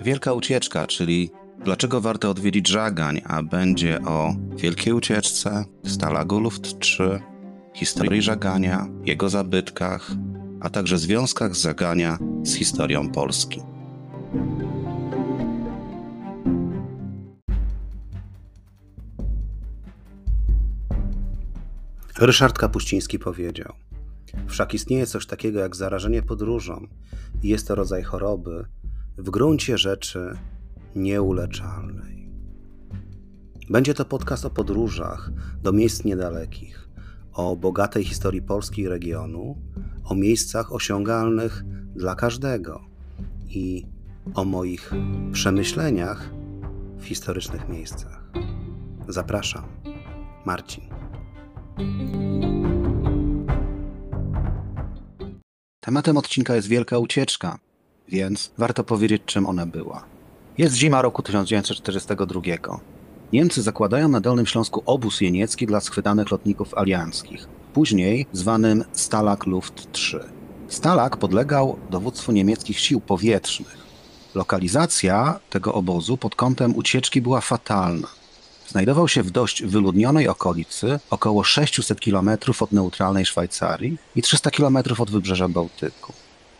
Wielka Ucieczka, czyli dlaczego warto odwiedzić Żagań, a będzie o Wielkiej Ucieczce, Stalagu Luft 3, historii Żagania, jego zabytkach, a także związkach Żagania z historią Polski. Ryszard Kapuściński powiedział: Wszak istnieje coś takiego jak zarażenie podróżą, i jest to rodzaj choroby, w gruncie rzeczy nieuleczalnej. Będzie to podcast o podróżach do miejsc niedalekich, o bogatej historii Polski i regionu, o miejscach osiągalnych dla każdego i o moich przemyśleniach w historycznych miejscach. Zapraszam, Marcin. Tematem odcinka jest Wielka Ucieczka, więc warto powiedzieć, czym ona była. Jest zima roku 1942. Niemcy zakładają na Dolnym Śląsku obóz jeniecki dla schwytanych lotników alianckich, później zwanym Stalag Luft 3. Stalag podlegał dowództwu niemieckich sił powietrznych. Lokalizacja tego obozu pod kątem ucieczki była fatalna. Znajdował się w dość wyludnionej okolicy, około 600 km od neutralnej Szwajcarii i 300 km od wybrzeża Bałtyku.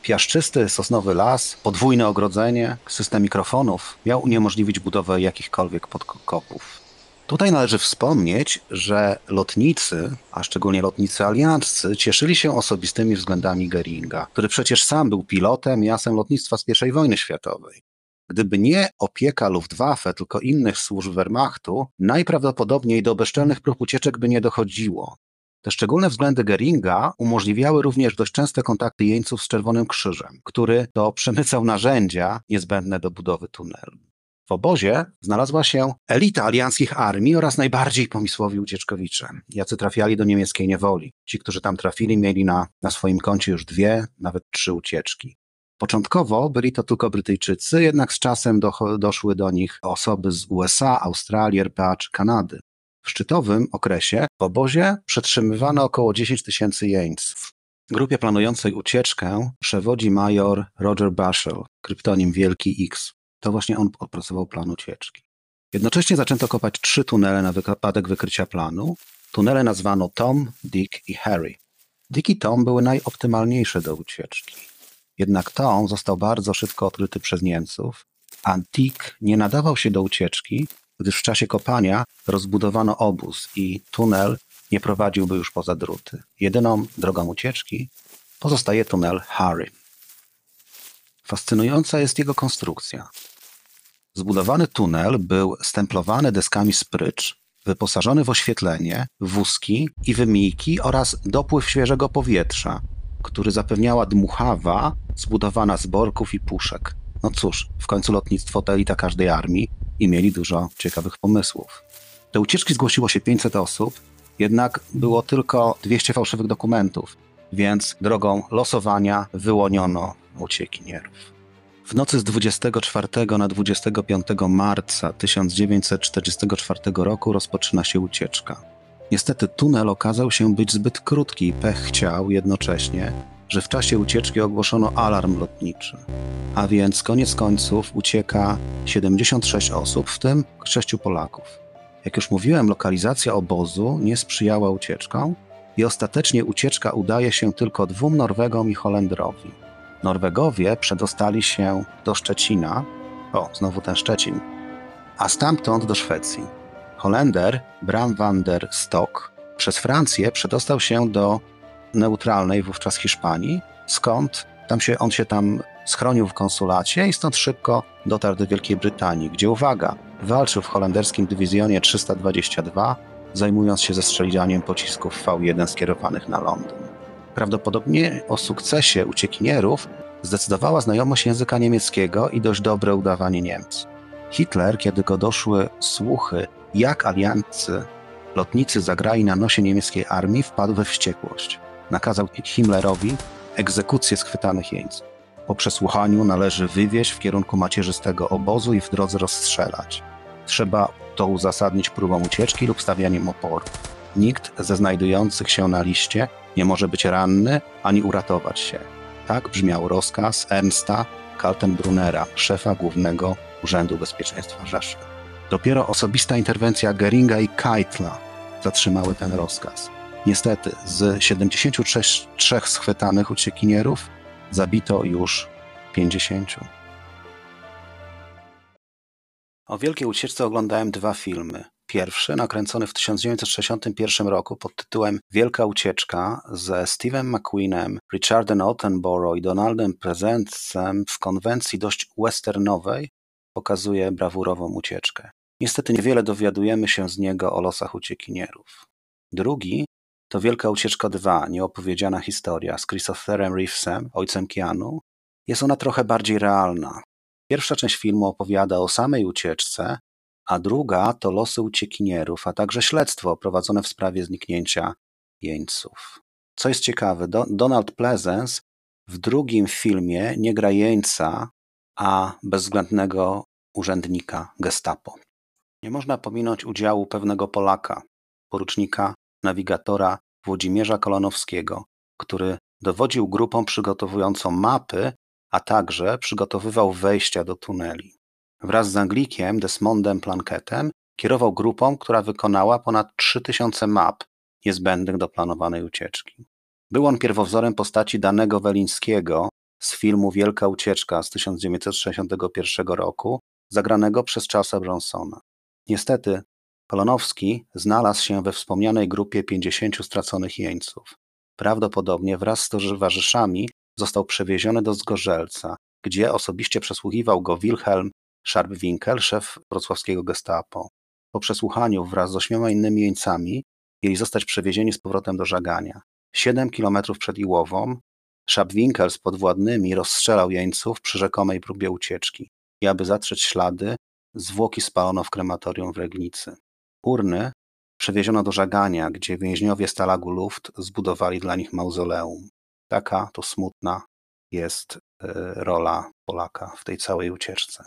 Piaszczysty, sosnowy las, podwójne ogrodzenie, system mikrofonów miał uniemożliwić budowę jakichkolwiek podkopów. Tutaj należy wspomnieć, że lotnicy, a szczególnie lotnicy alianccy, cieszyli się osobistymi względami Geringa, który przecież sam był pilotem i asem lotnictwa z I wojny światowej. Gdyby nie opieka Luftwaffe, tylko innych służb Wehrmachtu, najprawdopodobniej do bezczelnych prób ucieczek by nie dochodziło. Te szczególne względy Geringa umożliwiały również dość częste kontakty jeńców z Czerwonym Krzyżem, który to przemycał narzędzia niezbędne do budowy tunelu. W obozie znalazła się elita alianckich armii oraz najbardziej pomysłowi ucieczkowicze, jacy trafiali do niemieckiej niewoli. Ci, którzy tam trafili, mieli na, na swoim koncie już dwie, nawet trzy ucieczki. Początkowo byli to tylko Brytyjczycy, jednak z czasem do, doszły do nich osoby z USA, Australii, RPA czy Kanady. W szczytowym okresie w obozie przetrzymywano około 10 tysięcy jeńców. Grupie planującej ucieczkę przewodzi major Roger Bashel, kryptonim Wielki X. To właśnie on opracował plan ucieczki. Jednocześnie zaczęto kopać trzy tunele na wypadek wykrycia planu. Tunele nazwano Tom, Dick i Harry. Dick i Tom były najoptymalniejsze do ucieczki. Jednak Tom został bardzo szybko odkryty przez Niemców, a Dick nie nadawał się do ucieczki, gdyż w czasie kopania rozbudowano obóz i tunel nie prowadziłby już poza druty. Jedyną drogą ucieczki pozostaje tunel Harry. Fascynująca jest jego konstrukcja. Zbudowany tunel był stemplowany deskami sprycz, wyposażony w oświetlenie, wózki i wymijki oraz dopływ świeżego powietrza, który zapewniała dmuchawa zbudowana z borków i puszek. No cóż, w końcu lotnictwo to elita każdej armii i mieli dużo ciekawych pomysłów. Do ucieczki zgłosiło się 500 osób, jednak było tylko 200 fałszywych dokumentów, więc drogą losowania wyłoniono uciekinierów. W nocy z 24 na 25 marca 1944 roku rozpoczyna się ucieczka. Niestety tunel okazał się być zbyt krótki i pech chciał jednocześnie, że w czasie ucieczki ogłoszono alarm lotniczy. A więc koniec końców ucieka 76 osób, w tym 6 Polaków. Jak już mówiłem, lokalizacja obozu nie sprzyjała ucieczkom i ostatecznie ucieczka udaje się tylko dwóm Norwegom i Holendrowi. Norwegowie przedostali się do Szczecina, o, znowu ten Szczecin, a stamtąd do Szwecji. Holender Bram van der Stok przez Francję przedostał się do neutralnej wówczas Hiszpanii, skąd tam się, on się tam schronił w konsulacie i stąd szybko dotarł do Wielkiej Brytanii, gdzie uwaga, walczył w holenderskim dywizjonie 322, zajmując się zestrzeliwaniem pocisków V1 skierowanych na Londyn. Prawdopodobnie o sukcesie uciekinierów zdecydowała znajomość języka niemieckiego i dość dobre udawanie Niemców. Hitler, kiedy go doszły słuchy, jak aliancy lotnicy zagrali na nosie niemieckiej armii, wpadł we wściekłość. Nakazał Himmlerowi egzekucję schwytanych jeńców. Po przesłuchaniu należy wywieźć w kierunku macierzystego obozu i w drodze rozstrzelać. Trzeba to uzasadnić próbą ucieczki lub stawianiem oporu. Nikt ze znajdujących się na liście nie może być ranny ani uratować się. Tak brzmiał rozkaz Ernsta Kaltenbrunera, szefa Głównego Urzędu Bezpieczeństwa Rzeszy. Dopiero osobista interwencja Geringa i Keitla zatrzymały ten rozkaz. Niestety, z 73 schwytanych uciekinierów zabito już 50. O Wielkiej Ucieczce oglądałem dwa filmy. Pierwszy, nakręcony w 1961 roku pod tytułem Wielka Ucieczka ze Steve'em McQueenem, Richardem Attenborough i Donaldem Prezencem w konwencji dość westernowej, pokazuje brawurową ucieczkę. Niestety niewiele dowiadujemy się z niego o losach uciekinierów. Drugi to Wielka Ucieczka 2, nieopowiedziana historia z Christopherem Reevesem, ojcem Keanu. Jest ona trochę bardziej realna. Pierwsza część filmu opowiada o samej ucieczce, a druga to losy uciekinierów, a także śledztwo prowadzone w sprawie zniknięcia jeńców. Co jest ciekawe, Donald Pleasence w drugim filmie nie gra jeńca, a bezwzględnego urzędnika gestapo. Nie można pominąć udziału pewnego Polaka, porucznika, nawigatora Włodzimierza Kolonowskiego, który dowodził grupą przygotowującą mapy, a także przygotowywał wejścia do tuneli. Wraz z Anglikiem Desmondem Planketem kierował grupą, która wykonała ponad 3000 map niezbędnych do planowanej ucieczki. Był on pierwowzorem postaci danego Welińskiego z filmu Wielka Ucieczka z 1961 roku, zagranego przez Charlesa Bronsona. Niestety, Polonowski znalazł się we wspomnianej grupie 50 straconych jeńców. Prawdopodobnie wraz z towarzyszami został przewieziony do Zgorzelca, gdzie osobiście przesłuchiwał go Wilhelm Scharpwinkel, szef wrocławskiego gestapo. Po przesłuchaniu wraz z ośmioma innymi jeńcami mieli zostać przewiezieni z powrotem do Żagania. Siedem kilometrów przed Iłową Scharpwinkel z podwładnymi rozstrzelał jeńców przy rzekomej próbie ucieczki i aby zatrzeć ślady, zwłoki spalono w krematorium w Regnicy. Urny przewieziono do Żagania, gdzie więźniowie Stalagu Luft zbudowali dla nich mauzoleum. Taka to smutna jest e, rola Polaka w tej całej ucieczce.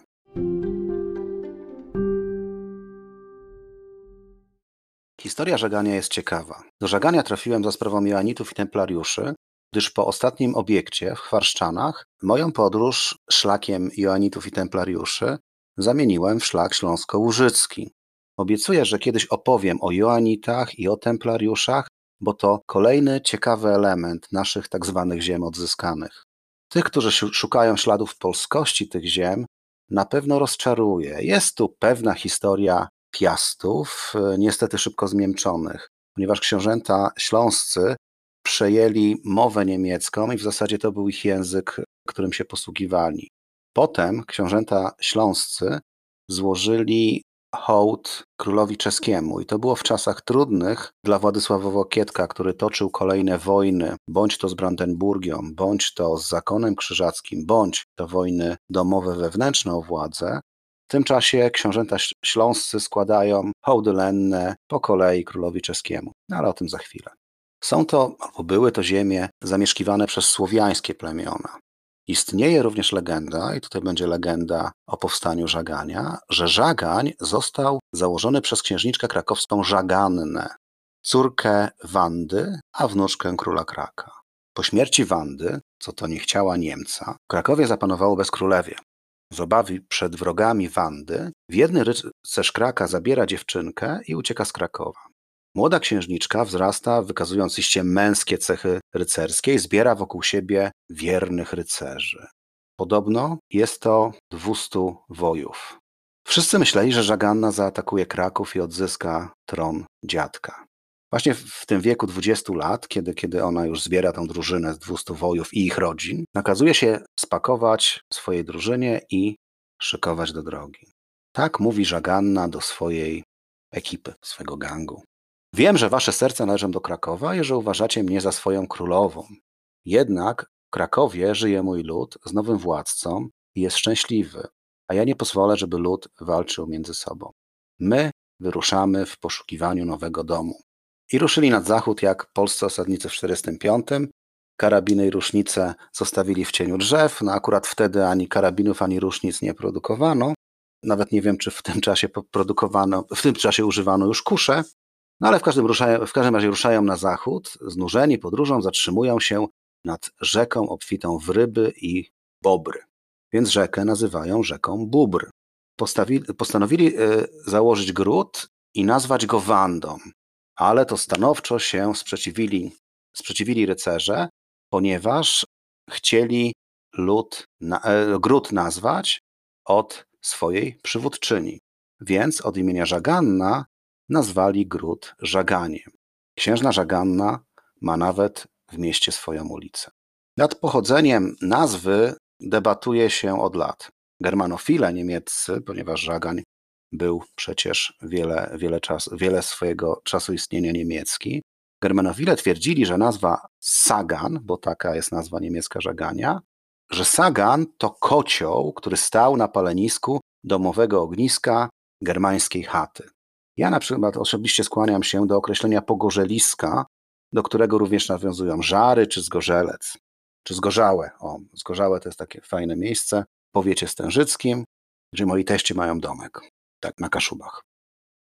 Historia żagania jest ciekawa. Do żagania trafiłem za sprawą Joanitów i Templariuszy, gdyż po ostatnim obiekcie w Chwarszczanach moją podróż szlakiem Joanitów i Templariuszy zamieniłem w szlak śląsko-łużycki. Obiecuję, że kiedyś opowiem o Joanitach i o Templariuszach, bo to kolejny ciekawy element naszych tak zwanych ziem odzyskanych. Tych, którzy szukają śladów polskości tych ziem, na pewno rozczaruje. Jest tu pewna historia piastów, e, niestety szybko zmięczonych, ponieważ książęta śląscy przejęli mowę niemiecką i w zasadzie to był ich język, którym się posługiwali. Potem książęta śląscy złożyli hołd królowi czeskiemu i to było w czasach trudnych dla Władysława Wokietka, który toczył kolejne wojny, bądź to z Brandenburgią, bądź to z zakonem krzyżackim, bądź to wojny domowe wewnętrzne o władzę. W tym czasie książęta śląscy składają hołdy lenne po kolei królowi czeskiemu, no, ale o tym za chwilę. Są to, albo były to ziemie zamieszkiwane przez słowiańskie plemiona. Istnieje również legenda, i tutaj będzie legenda o powstaniu Żagania, że Żagań został założony przez księżniczkę krakowską Żagannę, córkę Wandy, a wnuczkę króla Kraka. Po śmierci Wandy, co to nie chciała Niemca, Krakowie zapanowało bezkrólewie. Z obawy przed wrogami Wandy, wierny rycerz Kraka zabiera dziewczynkę i ucieka z Krakowa. Młoda księżniczka wzrasta, wykazując iście męskie cechy rycerskie i zbiera wokół siebie wiernych rycerzy. Podobno jest to dwustu wojów. Wszyscy myśleli, że Żaganna zaatakuje Kraków i odzyska tron dziadka. Właśnie w tym wieku 20 lat, kiedy, kiedy ona już zbiera tę drużynę z 200 wojów i ich rodzin, nakazuje się spakować swojej drużynie i szykować do drogi. Tak mówi Żaganna do swojej ekipy, swego gangu. Wiem, że wasze serca należą do Krakowa i że uważacie mnie za swoją królową. Jednak w Krakowie żyje mój lud z nowym władcą i jest szczęśliwy, a ja nie pozwolę, żeby lud walczył między sobą. My wyruszamy w poszukiwaniu nowego domu. I ruszyli nad zachód jak polscy osadnicy w 45. Karabiny i rusznice zostawili w cieniu drzew. No akurat wtedy ani karabinów, ani rusznic nie produkowano. Nawet nie wiem, czy w tym czasie produkowano, w tym czasie używano już kusze, no ale w każdym, ruszają, w każdym razie ruszają na zachód, znużeni podróżą zatrzymują się nad rzeką obfitą w ryby i bobry. więc rzekę nazywają rzeką Bóbr. Postawili, postanowili e, założyć gród i nazwać go Wandą, ale to stanowczo się sprzeciwili, sprzeciwili rycerze, ponieważ chcieli lud, na, e, gród nazwać od swojej przywódczyni. Więc od imienia Żaganna nazwali gród Żaganiem. Księżna Żaganna ma nawet w mieście swoją ulicę. Nad pochodzeniem nazwy debatuje się od lat. Germanofile niemieccy, ponieważ Żagań był przecież wiele, wiele, czas, wiele swojego czasu istnienia niemiecki, Germanofile twierdzili, że nazwa Sagan, bo taka jest nazwa niemiecka Żagania, że Sagan to kocioł, który stał na palenisku domowego ogniska germańskiej chaty. Ja na przykład osobiście skłaniam się do określenia pogorzeliska, do którego również nawiązują żary czy zgorzelec, czy zgorzałe. O, zgorzałe to jest takie fajne miejsce w powiecie stężyckim, gdzie moi teście mają domek, tak na Kaszubach.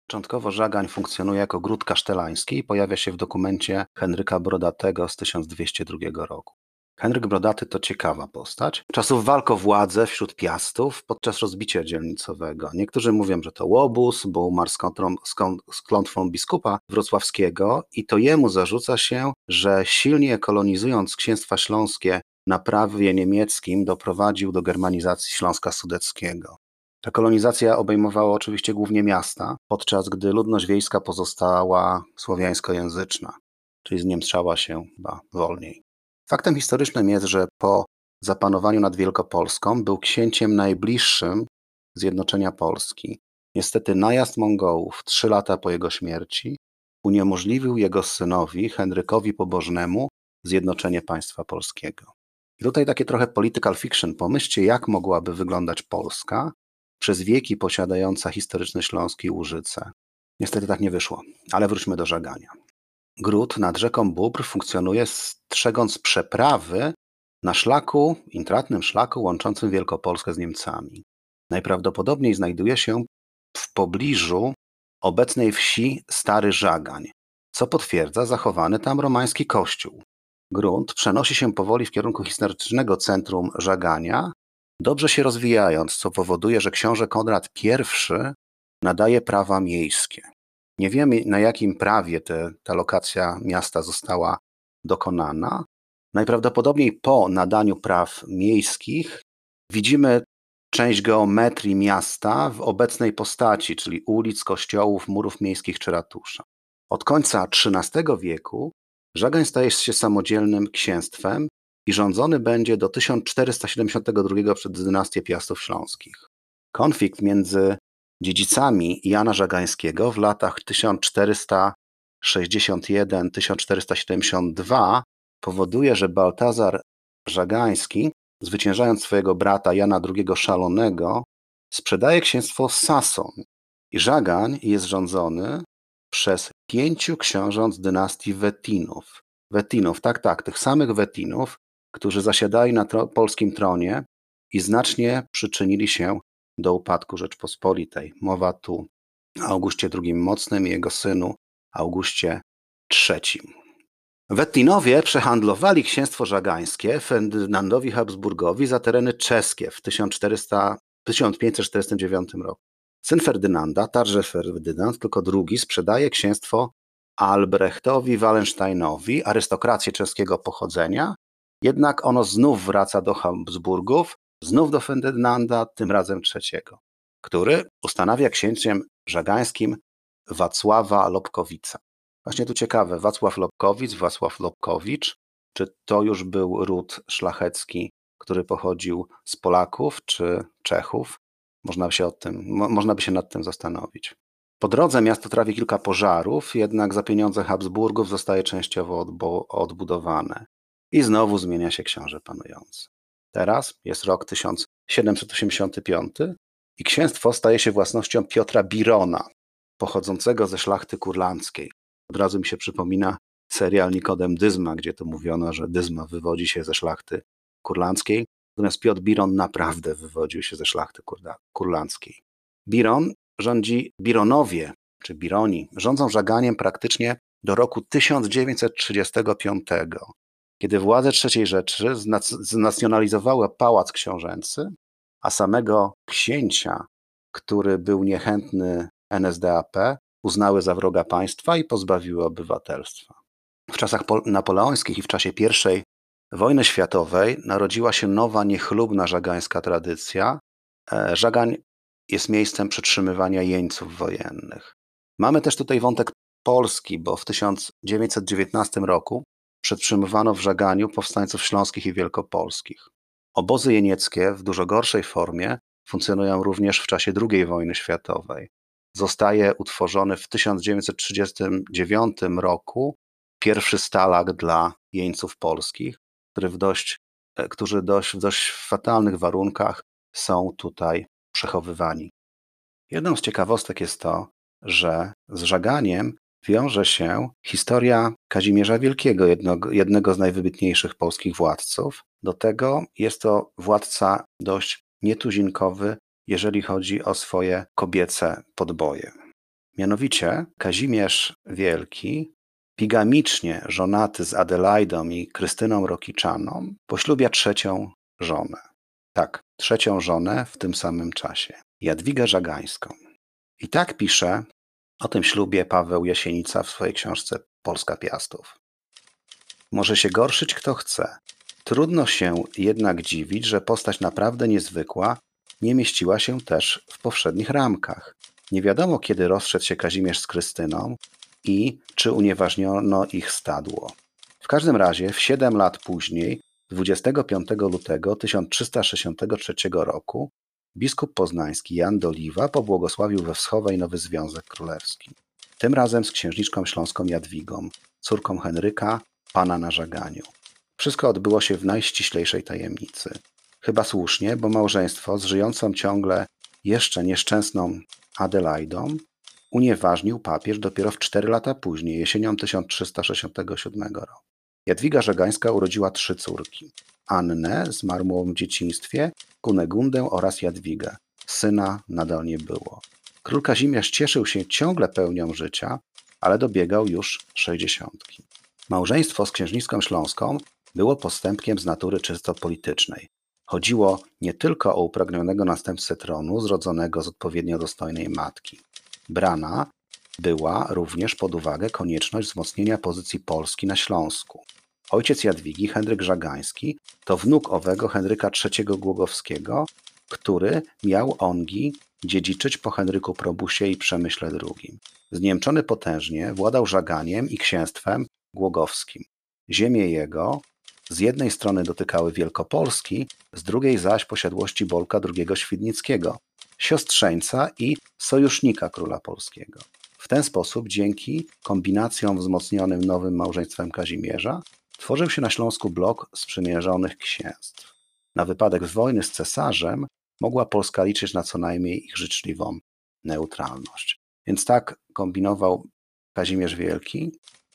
Początkowo Żagań funkcjonuje jako gród kasztelański i pojawia się w dokumencie Henryka Brodatego z 1202 roku. Henryk Brodaty to ciekawa postać. Czasów walk o władzę wśród piastów podczas rozbicia dzielnicowego. Niektórzy mówią, że to łobuz, bo umarł z, kontrą, z klątwą biskupa wrocławskiego i to jemu zarzuca się, że silnie kolonizując księstwa śląskie na prawie niemieckim doprowadził do germanizacji Śląska Sudeckiego. Ta kolonizacja obejmowała oczywiście głównie miasta, podczas gdy ludność wiejska pozostała słowiańskojęzyczna, czyli zniemszała się chyba wolniej. Faktem historycznym jest, że po zapanowaniu nad Wielkopolską był księciem najbliższym zjednoczenia Polski. Niestety najazd Mongołów trzy lata po jego śmierci uniemożliwił jego synowi Henrykowi Pobożnemu zjednoczenie państwa polskiego. I tutaj takie trochę political fiction. Pomyślcie, jak mogłaby wyglądać Polska przez wieki posiadająca historyczne śląskie Łużyce. Niestety tak nie wyszło, ale wróćmy do żagania. Gród nad rzeką Bóbr funkcjonuje strzegąc przeprawy na szlaku, intratnym szlaku łączącym Wielkopolskę z Niemcami. Najprawdopodobniej znajduje się w pobliżu obecnej wsi Stary Żagań, co potwierdza zachowany tam romański kościół. Grunt przenosi się powoli w kierunku historycznego centrum Żagania, dobrze się rozwijając, co powoduje, że książę Konrad I nadaje prawa miejskie. Nie wiemy, na jakim prawie te, ta lokacja miasta została dokonana. Najprawdopodobniej po nadaniu praw miejskich widzimy część geometrii miasta w obecnej postaci, czyli ulic, kościołów, murów miejskich czy ratusza. Od końca XIII wieku Żagań staje się samodzielnym księstwem i rządzony będzie do 1472 przed dynastię Piastów Śląskich. Konflikt między dziedzicami Jana Żagańskiego w latach 1461-1472 powoduje, że Baltazar Żagański, zwyciężając swojego brata Jana II Szalonego, sprzedaje księstwo Sason i Żagań jest rządzony przez pięciu książąt dynastii Wetinów. Wetinów, tak, tak, tych samych Wetinów, którzy zasiadali na tro polskim tronie i znacznie przyczynili się do upadku Rzeczpospolitej. Mowa tu o Augustie II Mocnym i jego synu Augustie III. Wettinowie przehandlowali księstwo żagańskie Ferdynandowi Habsburgowi za tereny czeskie w 1400, 1549 roku. Syn Ferdynanda, także Ferdynand, tylko drugi, sprzedaje księstwo Albrechtowi Wallensteinowi, arystokrację czeskiego pochodzenia, jednak ono znów wraca do Habsburgów znów do Ferdynanda, tym razem trzeciego, który ustanawia księciem żagańskim Wacława Lobkowica. Właśnie tu ciekawe, Wacław Lobkowicz, Wacław Lobkowicz, czy to już był ród szlachecki, który pochodził z Polaków czy Czechów? Można, się od tym, mo, można by się nad tym zastanowić. Po drodze miasto trawi kilka pożarów, jednak za pieniądze Habsburgów zostaje częściowo odbudowane. I znowu zmienia się książę panujący. Teraz jest rok 1785 i księstwo staje się własnością Piotra Birona, pochodzącego ze szlachty kurlandzkiej. Od razu mi się przypomina serial Nikodem Dyzma, gdzie to mówiono, że Dyzma wywodzi się ze szlachty kurlandzkiej, natomiast Piotr Biron naprawdę wywodził się ze szlachty kurlandzkiej. Biron rządzi, Bironowie, czy Bironi, rządzą żaganiem praktycznie do roku 1935 kiedy władze III Rzeszy znacjonalizowały pałac książęcy, a samego księcia, który był niechętny NSDAP, uznały za wroga państwa i pozbawiły obywatelstwa. W czasach napoleońskich i w czasie I wojny światowej narodziła się nowa, niechlubna żagańska tradycja. E, Żagań jest miejscem przetrzymywania jeńców wojennych. Mamy też tutaj wątek polski, bo w 1919 roku przetrzymywano w Żaganiu powstańców śląskich i wielkopolskich. Obozy jenieckie w dużo gorszej formie funkcjonują również w czasie II wojny światowej. Zostaje utworzony w 1939 roku pierwszy stalag dla jeńców polskich, który w dość, e, którzy dość, w dość fatalnych warunkach są tutaj przechowywani. Jedną z ciekawostek jest to, że z żaganiem wiąże się historia Kazimierza Wielkiego, jednego, jednego z najwybitniejszych polskich władców. Do tego jest to władca dość nietuzinkowy, jeżeli chodzi o swoje kobiece podboje. Mianowicie Kazimierz Wielki, pigamicznie żonaty z Adelaidą i Krystyną Rokiczaną, poślubia trzecią żonę. Tak, trzecią żonę w tym samym czasie. Jadwigę Żagańską. I tak pisze o tym ślubie Paweł Jasienica w swojej książce Polska Piastów. Może się gorszyć kto chce. Trudno się jednak dziwić, że postać naprawdę niezwykła nie mieściła się też w powszednich ramkach. Nie wiadomo, kiedy rozszedł się Kazimierz z Krystyną i czy unieważniono ich stadło. W każdym razie w siedem lat później, 25 lutego 1363 roku, biskup poznański Jan Doliwa pobłogosławił we Wschowej nowy Związek Królewski. Tym razem z księżniczką śląską Jadwigą, córką Henryka, pana na żaganiu. Wszystko odbyło się w najściślejszej tajemnicy. Chyba słusznie, bo małżeństwo z żyjącą ciągle jeszcze nieszczęsną Adelaidą unieważnił papież dopiero w cztery lata później, jesienią 1367 roku. Jadwiga Żegańska urodziła trzy córki. Annę, zmarłą w dzieciństwie, Kunegundę oraz Jadwigę. Syna nadal nie było. Król Kazimierz cieszył się ciągle pełnią życia, ale dobiegał już sześćdziesiątki. Małżeństwo z księżniczką śląską było postępkiem z natury czysto politycznej. Chodziło nie tylko o upragnionego następcę tronu, zrodzonego z odpowiednio dostojnej matki. Brana była również pod uwagę konieczność wzmocnienia pozycji Polski na Śląsku. Ojciec Jadwigi, Henryk Żagański, to wnuk owego Henryka III Głogowskiego, który miał ongi dziedziczyć po Henryku Probusie i Przemyśle II. Zniemczony potężnie władał Żaganiem i księstwem głogowskim. Ziemie jego z jednej strony dotykały Wielkopolski, z drugiej zaś posiadłości Bolka II Świdnickiego, siostrzeńca i sojusznika króla polskiego. W ten sposób, dzięki kombinacjom wzmocnionym nowym małżeństwem Kazimierza, tworzył się na Śląsku blok sprzymierzonych księstw. Na wypadek wojny z cesarzem mogła Polska liczyć na co najmniej ich życzliwą neutralność. Więc tak kombinował Kazimierz Wielki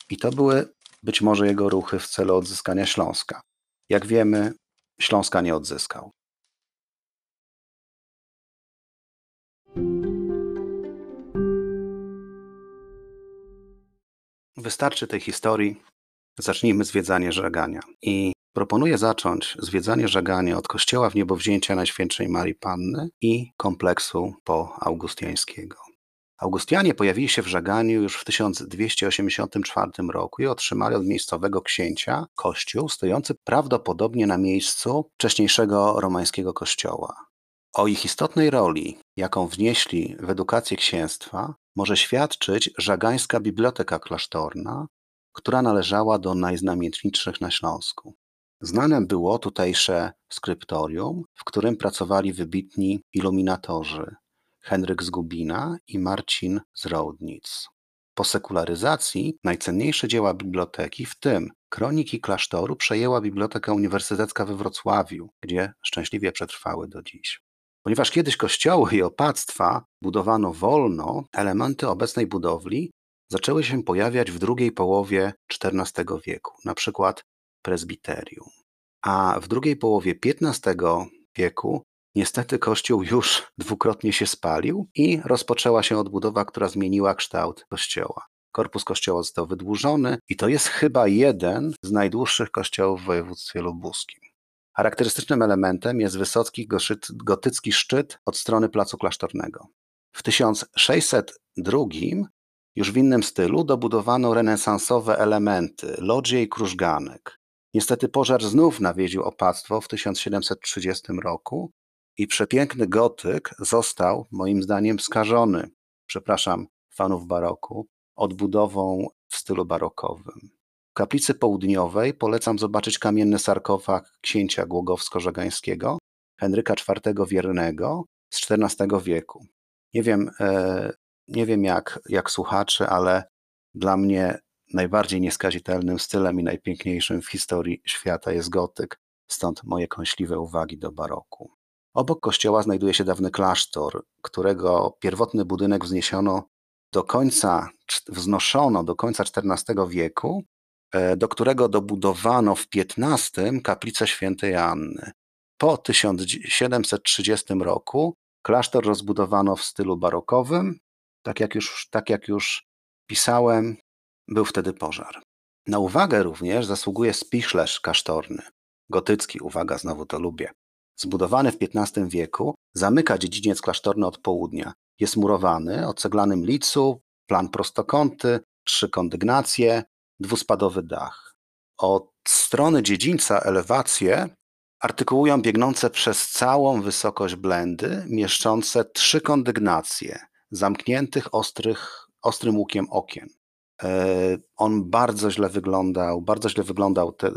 i to były być może jego ruchy w celu odzyskania Śląska. Jak wiemy, Śląska nie odzyskał. Wystarczy tej historii. Zacznijmy zwiedzanie żegania. I proponuję zacząć zwiedzanie żegania od kościoła w niebowzięcia Najświętszej Marii Panny i kompleksu po Augustiańskiego. Augustianie pojawili się w Żaganiu już w 1284 roku i otrzymali od miejscowego księcia kościół stojący prawdopodobnie na miejscu wcześniejszego romańskiego kościoła. O ich istotnej roli, jaką wnieśli w edukację księstwa, może świadczyć żagańska biblioteka klasztorna, która należała do najznamienitszych na Śląsku. Znane było tutejsze skryptorium, w którym pracowali wybitni iluminatorzy, Henryk z Gubina i Marcin z Roudnic. Po sekularyzacji najcenniejsze dzieła biblioteki, w tym kroniki klasztoru, przejęła Biblioteka Uniwersytecka we Wrocławiu, gdzie szczęśliwie przetrwały do dziś. Ponieważ kiedyś kościoły i opactwa budowano wolno, elementy obecnej budowli zaczęły się pojawiać w drugiej połowie XIV wieku, na przykład prezbiterium. A w drugiej połowie XV wieku Niestety kościół już dwukrotnie się spalił i rozpoczęła się odbudowa, która zmieniła kształt kościoła. Korpus kościoła został wydłużony i to jest chyba jeden z najdłuższych kościołów w województwie lubuskim. Charakterystycznym elementem jest wysoki gotycki szczyt od strony placu klasztornego. W 1602 już w innym stylu dobudowano renesansowe elementy, lodzie i krużganek. Niestety pożar znów nawiedził opactwo w 1730 roku i przepiękny gotyk został, moim zdaniem, skażony, przepraszam, fanów baroku, odbudową w stylu barokowym. W kaplicy południowej polecam zobaczyć kamienny sarkofag księcia Głogowsko-Żagańskiego, Henryka IV Wiernego z XIV wieku. Nie wiem, e, nie wiem jak, jak słuchacze, ale dla mnie najbardziej nieskazitelnym stylem i najpiękniejszym w historii świata jest gotyk, stąd moje kąśliwe uwagi do baroku. Obok kościoła znajduje się dawny klasztor, którego pierwotny budynek wzniesiono do końca, wznoszono do końca XIV wieku, e, do którego dobudowano w XV kaplicę świętej Anny. Po 1730 roku klasztor rozbudowano w stylu barokowym. Tak jak już, tak jak już pisałem, był wtedy pożar. Na uwagę również zasługuje spichlerz kasztorny. Gotycki, uwaga, znowu to lubię. Zbudowany w XV wieku, zamyka dziedziniec klasztorny od południa. Jest murowany o ceglanym licu, plan prostokąty, trzy kondygnacje, dwuspadowy dach. Od strony dziedzińca elewacje artykułują biegnące przez całą wysokość blendy, mieszczące trzy kondygnacje zamkniętych ostrych, ostrym łukiem okien. E, on bardzo źle wyglądał, bardzo źle wyglądał, te,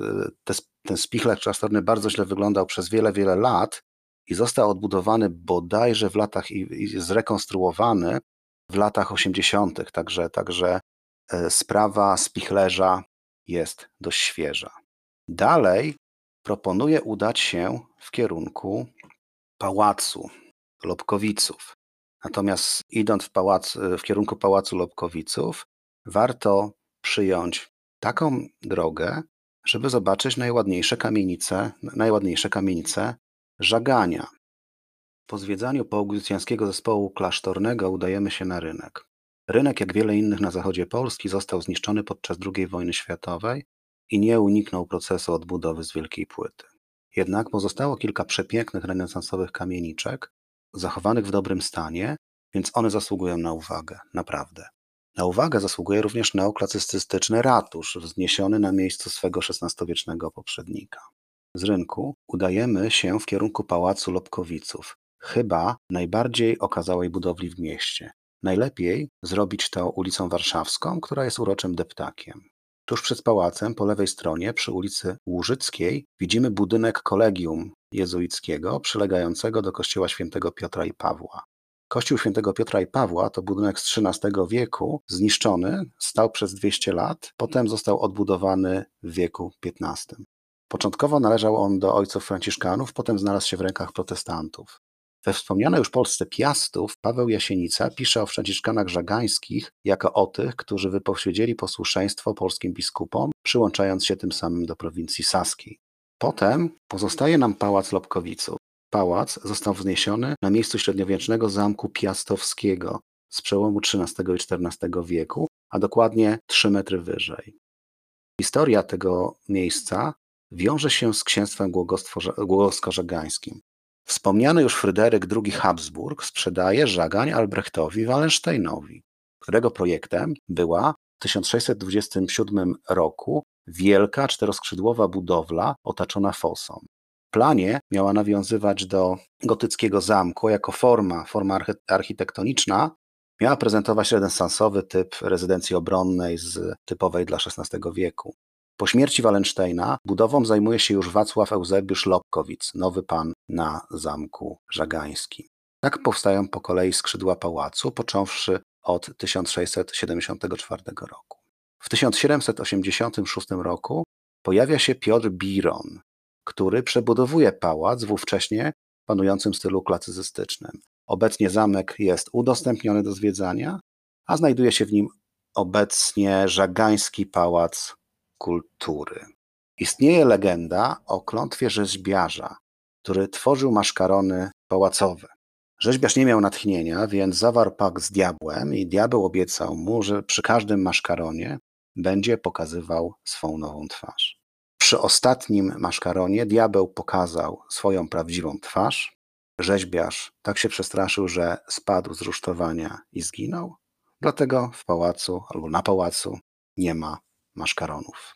te, ten spichler klasztorny bardzo źle wyglądał przez wiele, wiele lat i został odbudowany bodajże w latach i, i zrekonstruowany w latach 80., także, także e, sprawa spichlerza jest dość świeża. Dalej proponuję udać się w kierunku pałacu Lobkowiców. Natomiast idąc w, pałac, w kierunku pałacu Lobkowiców, warto przyjąć taką drogę, żeby zobaczyć najładniejsze kamienice, najładniejsze kamienice Żagania. Po zwiedzaniu poaugustycjańskiego zespołu klasztornego udajemy się na rynek. Rynek, jak wiele innych na zachodzie Polski, został zniszczony podczas II wojny światowej i nie uniknął procesu odbudowy z wielkiej płyty. Jednak pozostało kilka przepięknych renesansowych kamieniczek, zachowanych w dobrym stanie, więc one zasługują na uwagę, naprawdę. Na uwagę zasługuje również neoklasystyczny ratusz, wzniesiony na miejscu swego XVI-wiecznego poprzednika. Z rynku udajemy się w kierunku Pałacu Lobkowiców, chyba najbardziej okazałej budowli w mieście. Najlepiej zrobić to ulicą Warszawską, która jest uroczym deptakiem. Tuż przed pałacem, po lewej stronie, przy ulicy Łużyckiej, widzimy budynek kolegium jezuickiego przylegającego do kościoła świętego Piotra i Pawła. Kościół świętego Piotra i Pawła to budynek z XIII wieku, zniszczony, stał przez 200 lat, potem został odbudowany w wieku XV. Początkowo należał on do ojców franciszkanów, potem znalazł się w rękach protestantów. We wspomnianej już Polsce Piastów Paweł Jasienica pisze o franciszkanach żagańskich jako o tych, którzy wypowiedzieli posłuszeństwo polskim biskupom, przyłączając się tym samym do prowincji saskiej. Potem pozostaje nam pałac Lobkowiców. Pałac został wzniesiony na miejscu średniowiecznego zamku piastowskiego z przełomu XIII i XIV wieku, a dokładnie 3 metry wyżej. Historia tego miejsca wiąże się z księstwem głogowsko-żagańskim. Wspomniany już Fryderyk II Habsburg sprzedaje żagań Albrechtowi Wallensteinowi, którego projektem była w 1627 roku wielka czteroskrzydłowa budowla otaczona fosą. Planie miała nawiązywać do gotyckiego zamku jako forma, forma architektoniczna, miała prezentować renesansowy typ rezydencji obronnej z typowej dla XVI wieku. Po śmierci Wallensteina budową zajmuje się już Wacław Eusebiusz Lobkowicz, nowy pan na Zamku Żagańskim. Tak powstają po kolei skrzydła pałacu, począwszy od 1674 roku. W 1786 roku pojawia się Piotr Biron, który przebudowuje pałac w ówcześnie panującym stylu klasycystycznym. Obecnie zamek jest udostępniony do zwiedzania, a znajduje się w nim obecnie Żagański Pałac kultury. Istnieje legenda o klątwie rzeźbiarza, który tworzył maszkarony pałacowe. Rzeźbiarz nie miał natchnienia, więc zawarł pakt z diabłem i diabeł obiecał mu, że przy każdym maszkaronie będzie pokazywał swą nową twarz. Przy ostatnim maszkaronie diabeł pokazał swoją prawdziwą twarz. Rzeźbiarz tak się przestraszył, że spadł z rusztowania i zginął. Dlatego w pałacu albo na pałacu nie ma maszkaronów.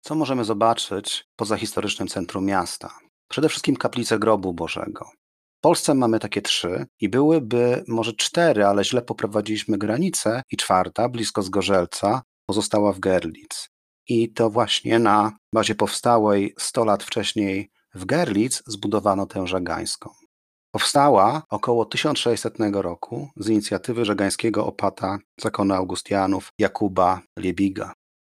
Co możemy zobaczyć poza historycznym centrum miasta? Przede wszystkim kaplice grobu Bożego. W Polsce mamy takie trzy i byłyby może cztery, ale źle poprowadziliśmy granicę i czwarta, blisko Zgorzelca, pozostała w Gerlitz. I to właśnie na bazie powstałej 100 lat wcześniej w Gerlitz zbudowano tę żagańską. Powstała około 1600 roku z inicjatywy żegańskiego opata zakonu Augustianów Jakuba Liebiga.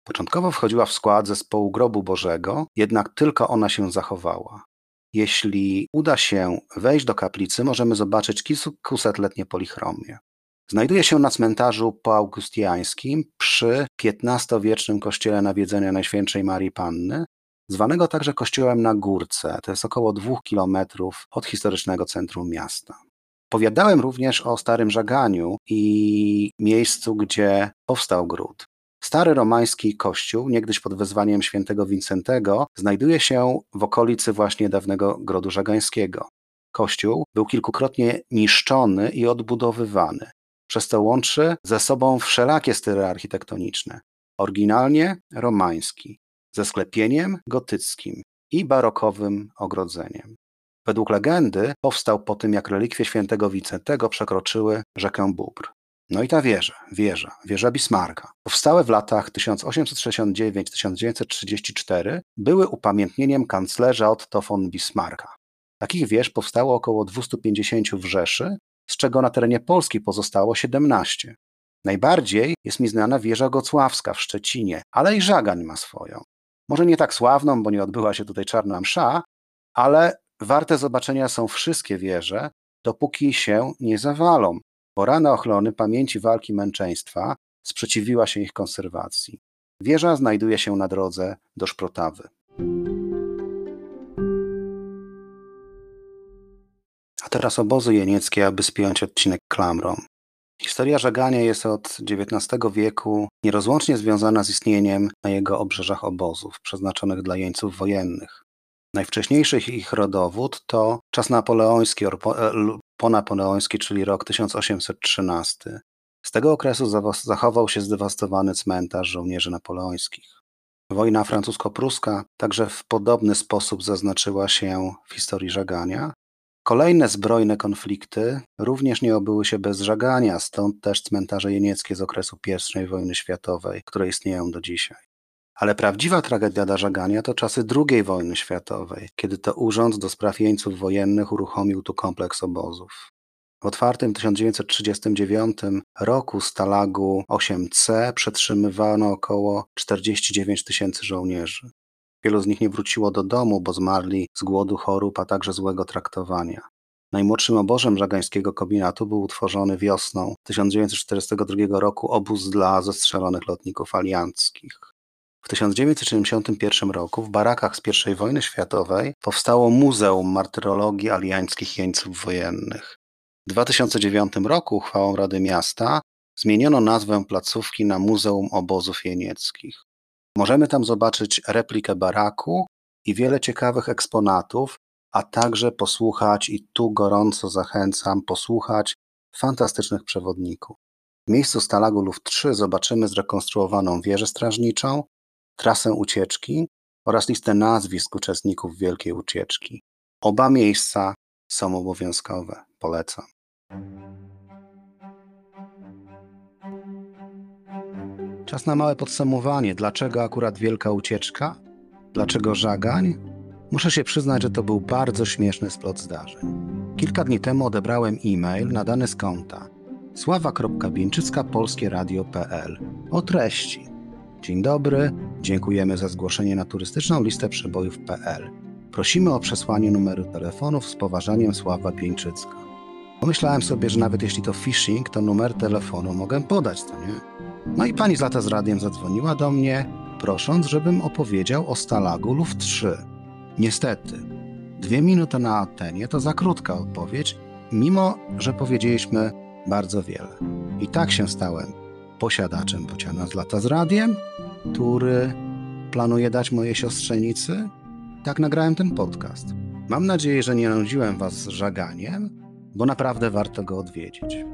Początkowo wchodziła w skład zespołu Grobu Bożego, jednak tylko ona się zachowała. Jeśli uda się wejść do kaplicy, możemy zobaczyć kilkusetletnie polichromie. Znajduje się na cmentarzu poaugustiańskim przy XV-wiecznym kościele nawiedzenia Najświętszej Marii Panny, zwanego także kościołem na Górce, to jest około dwóch kilometrów od historycznego centrum miasta. Powiadałem również o Starym Żaganiu i miejscu, gdzie powstał gród. Stary romański kościół, niegdyś pod wezwaniem świętego Wincentego, znajduje się w okolicy właśnie dawnego grodu żagańskiego. Kościół był kilkukrotnie niszczony i odbudowywany, przez co łączy ze sobą wszelakie style architektoniczne. Oryginalnie romański, ze sklepieniem gotyckim i barokowym ogrodzeniem. Według legendy powstał po tym, jak relikwie świętego Wincentego przekroczyły rzekę Bóbr. No i ta wieża, wieża, wieża Bismarcka. Powstałe w latach 1869-1934 były upamiętnieniem kanclerza Otto von Bismarcka. Takich wież powstało około 250 w Rzeszy, z czego na terenie Polski pozostało 17. Najbardziej jest mi znana wieża gocławska w Szczecinie, ale i Żagań ma swoją. Może nie tak sławną, bo nie odbyła się tutaj czarna msza, ale warte zobaczenia są wszystkie wieże, dopóki się nie zawalą, bo rana ochrony pamięci walki męczeństwa sprzeciwiła się ich konserwacji. Wieża znajduje się na drodze do Szprotawy. A teraz obozy jenieckie, aby spiąć odcinek klamrą. Historia żegania jest od XIX wieku nierozłącznie związana z istnieniem na jego obrzeżach obozów przeznaczonych dla jeńców wojennych. Najwcześniejszy ich rodowód to czas napoleoński, e, ponapoleoński, czyli rok 1813. Z tego okresu zachował się zdewastowany cmentarz żołnierzy napoleońskich. Wojna francusko-pruska także w podobny sposób zaznaczyła się w historii żagania, Kolejne zbrojne konflikty również nie obyły się bez żagania, stąd też cmentarze jenieckie z okresu I wojny światowej, które istnieją do dzisiaj. Ale prawdziwa tragedia dla żagania to czasy II wojny światowej, kiedy to Urząd do Spraw Jeńców Wojennych uruchomił tu kompleks obozów. W otwartym 1939 roku Stalagu 8C przetrzymywano około 49 tysięcy żołnierzy. Wielu z nich nie wróciło do domu, bo zmarli z głodu, chorób, a także złego traktowania. Najmłodszym obożem żagańskiego kombinatu był utworzony wiosną 1942 roku obóz dla zestrzelonych lotników alianckich. W 1971 roku w barakach z I wojny światowej powstało Muzeum Martyrologii Aliańskich Jeńców Wojennych. W 2009 roku uchwałą Rady Miasta zmieniono nazwę placówki na Muzeum Obozów Jenieckich. Możemy tam zobaczyć replikę baraku i wiele ciekawych eksponatów, a także posłuchać, i tu gorąco zachęcam, posłuchać fantastycznych przewodników. W miejscu Stalagu Luft 3 zobaczymy zrekonstruowaną wieżę strażniczą, trasę ucieczki oraz listę nazwisk uczestników Wielkiej Ucieczki. Oba miejsca są obowiązkowe. Polecam. Czas na małe podsumowanie. Dlaczego akurat wielka ucieczka? Dlaczego żagań? Muszę się przyznać, że to był bardzo śmieszny splot zdarzeń. Kilka dni temu odebrałem e-mail nadany z konta sława.bieńczycka o treści. Dzień dobry, dziękujemy za zgłoszenie na turystyczną listę przebojów.pl. Prosimy o przesłanie numeru telefonów z poważaniem Sława Pieńczycka. Pomyślałem sobie, że nawet jeśli to phishing, to numer telefonu mogę podać, to nie? No i pani z lata z radiem zadzwoniła do mnie, prosząc, żebym opowiedział o Stalagu Luft 3. Niestety, dwie minuty na Atenie to za krótka odpowiedź, mimo że powiedzieliśmy bardzo wiele. I tak się stałem posiadaczem bociana z lata z radiem, który planuję dać mojej siostrzenicy? Tak nagrałem ten podcast. Mam nadzieję, że nie nudziłem was żaganiem, bo naprawdę warto go odwiedzić.